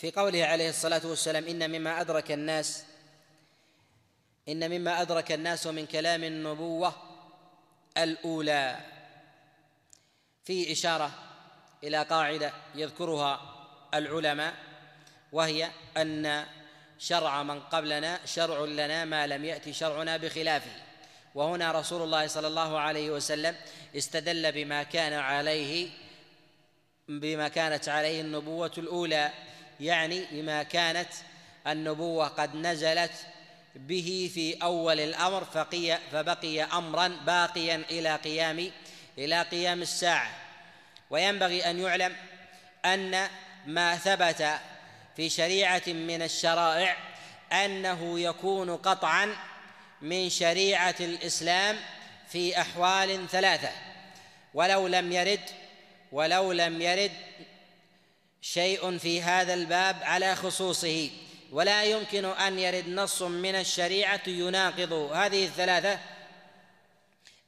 في قوله عليه الصلاة والسلام إن مما أدرك الناس إن مما أدرك الناس من كلام النبوة الأولى. في إشارة إلى قاعدة يذكرها العلماء وهي أن شرع من قبلنا شرع لنا ما لم يأتي شرعنا بخلافه. وهنا رسول الله صلى الله عليه وسلم استدل بما كان عليه بما كانت عليه النبوة الأولى. يعني بما كانت النبوة قد نزلت به في أول الأمر فقي فبقي أمرا باقيا إلى قيام إلى قيام الساعة. وينبغي أن يعلم أن ما ثبت في شريعة من الشرائع أنه يكون قطعا من شريعة الإسلام في أحوال ثلاثة. ولو لم يرد ولو لم يرد شيء في هذا الباب على خصوصه ولا يمكن أن يرد نص من الشريعة يناقض هذه الثلاثة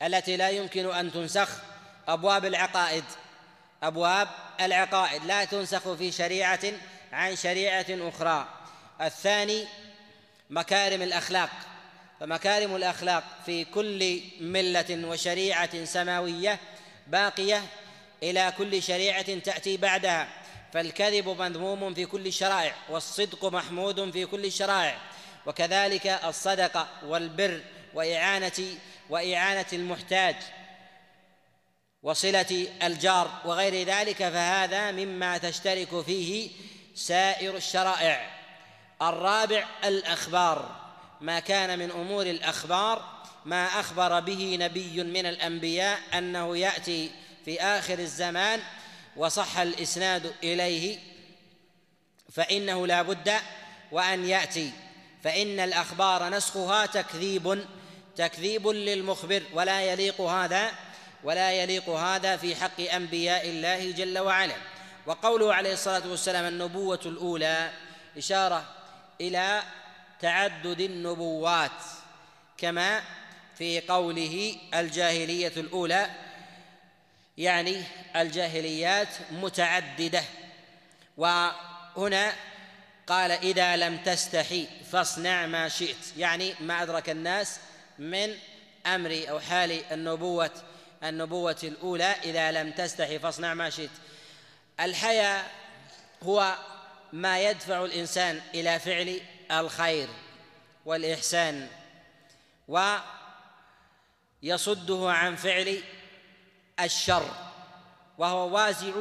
التي لا يمكن أن تنسخ أبواب العقائد. أبواب العقائد لا تنسخ في شريعة عن شريعة أخرى. الثاني مكارم الأخلاق فمكارم الأخلاق في كل ملة وشريعة سماوية باقية إلى كل شريعة تأتي بعدها. فالكذب مذموم في كل الشرائع والصدق محمود في كل الشرائع وكذلك الصدقه والبر وإعانة وإعانة المحتاج وصلة الجار وغير ذلك فهذا مما تشترك فيه سائر الشرائع. الرابع الأخبار. ما كان من أمور الأخبار ما أخبر به نبي من الأنبياء أنه يأتي في آخر الزمان وصح الإسناد إليه فإنه لا بد وأن يأتي. فإن الأخبار نسخها تكذيب تكذيب للمخبر ولا يليق هذا ولا يليق هذا في حق أنبياء الله جل وعلا. وقوله عليه الصلاة والسلام النبوة الأولى إشارة إلى تعدد النبوات كما في قوله الجاهلية الأولى يعني الجاهليات متعددة. وهنا قال إذا لم تستحي فاصنع ما شئت يعني ما أدرك الناس من أمر أو حال النبوة النبوة الأولى إذا لم تستحي فاصنع ما شئت. الحياء هو ما يدفع الإنسان إلى فعل الخير والإحسان ويصده عن فعل الشر وهو وازع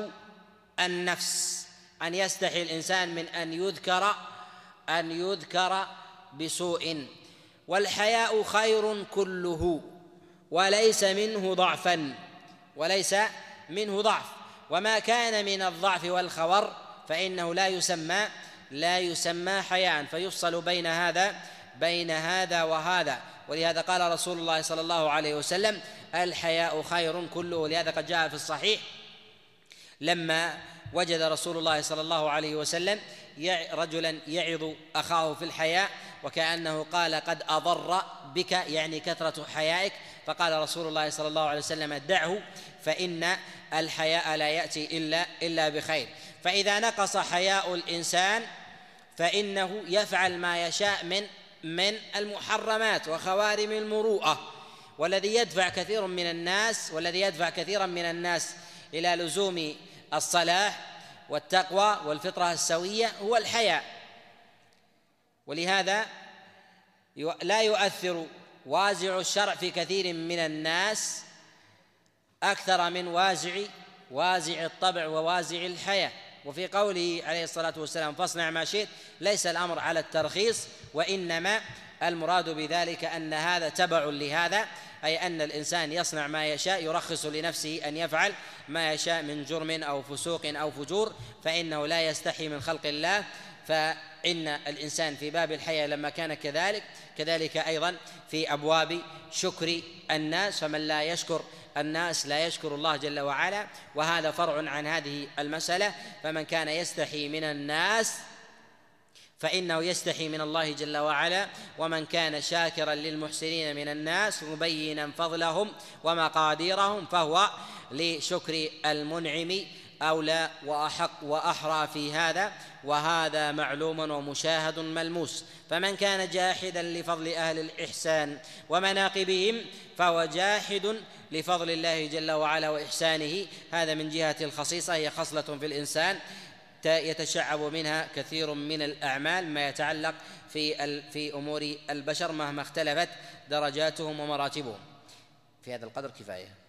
النفس. أن يستحي الإنسان من أن يذكر أن يذكر بسوء. والحياء خير كله وليس منه ضعفا وليس منه ضعف. وما كان من الضعف والخور فإنه لا يسمى لا يسمى حياء. فيفصل بين هذا بين هذا وهذا. ولهذا قال رسول الله صلى الله عليه وسلم الحياء خير كله ولهذا قد جاء في الصحيح لما وجد رسول الله صلى الله عليه وسلم رجلا يعظ أخاه في الحياء وكأنه قال قد أضر بك يعني كثرة حيائك. فقال رسول الله صلى الله عليه وسلم دعه فإن الحياء لا يأتي إلا إلا بخير. فإذا نقص حياء الإنسان فإنه يفعل ما يشاء من من المحرمات وخوارم المروءة والذي يدفع كثير من الناس والذي يدفع كثيرا من الناس إلى لزوم الصلاح والتقوى والفطرة السوية هو الحياء. ولهذا لا يؤثر وازع الشرع في كثير من الناس أكثر من وازع وازع الطبع ووازع الحياة وفي قوله عليه الصلاة والسلام فاصنع ما شئت ليس الأمر على الترخيص وإنما المراد بذلك أن هذا تبع لهذا أي أن الإنسان يصنع ما يشاء يرخص لنفسه أن يفعل ما يشاء من جرم أو فسوق أو فجور فإنه لا يستحي من خلق الله فإن الإنسان في باب الحياة لما كان كذلك كذلك أيضا في أبواب شكر الناس فمن لا يشكر الناس لا يشكر الله جل وعلا وهذا فرع عن هذه المسألة. فمن كان يستحي من الناس فإنه يستحي من الله جل وعلا ومن كان شاكرا للمحسنين من الناس مبينا فضلهم ومقاديرهم فهو لشكر المنعم أولى وأحق وأحرى في هذا وهذا معلوم ومشاهد ملموس. فمن كان جاحدا لفضل أهل الإحسان ومناقبهم فهو جاحد لفضل الله جل وعلا وإحسانه. هذا من جهة الخصيصة هي خصلة في الإنسان يتشعب منها كثير من الأعمال ما يتعلق في في أمور البشر مهما اختلفت درجاتهم ومراتبهم. في هذا القدر كفاية.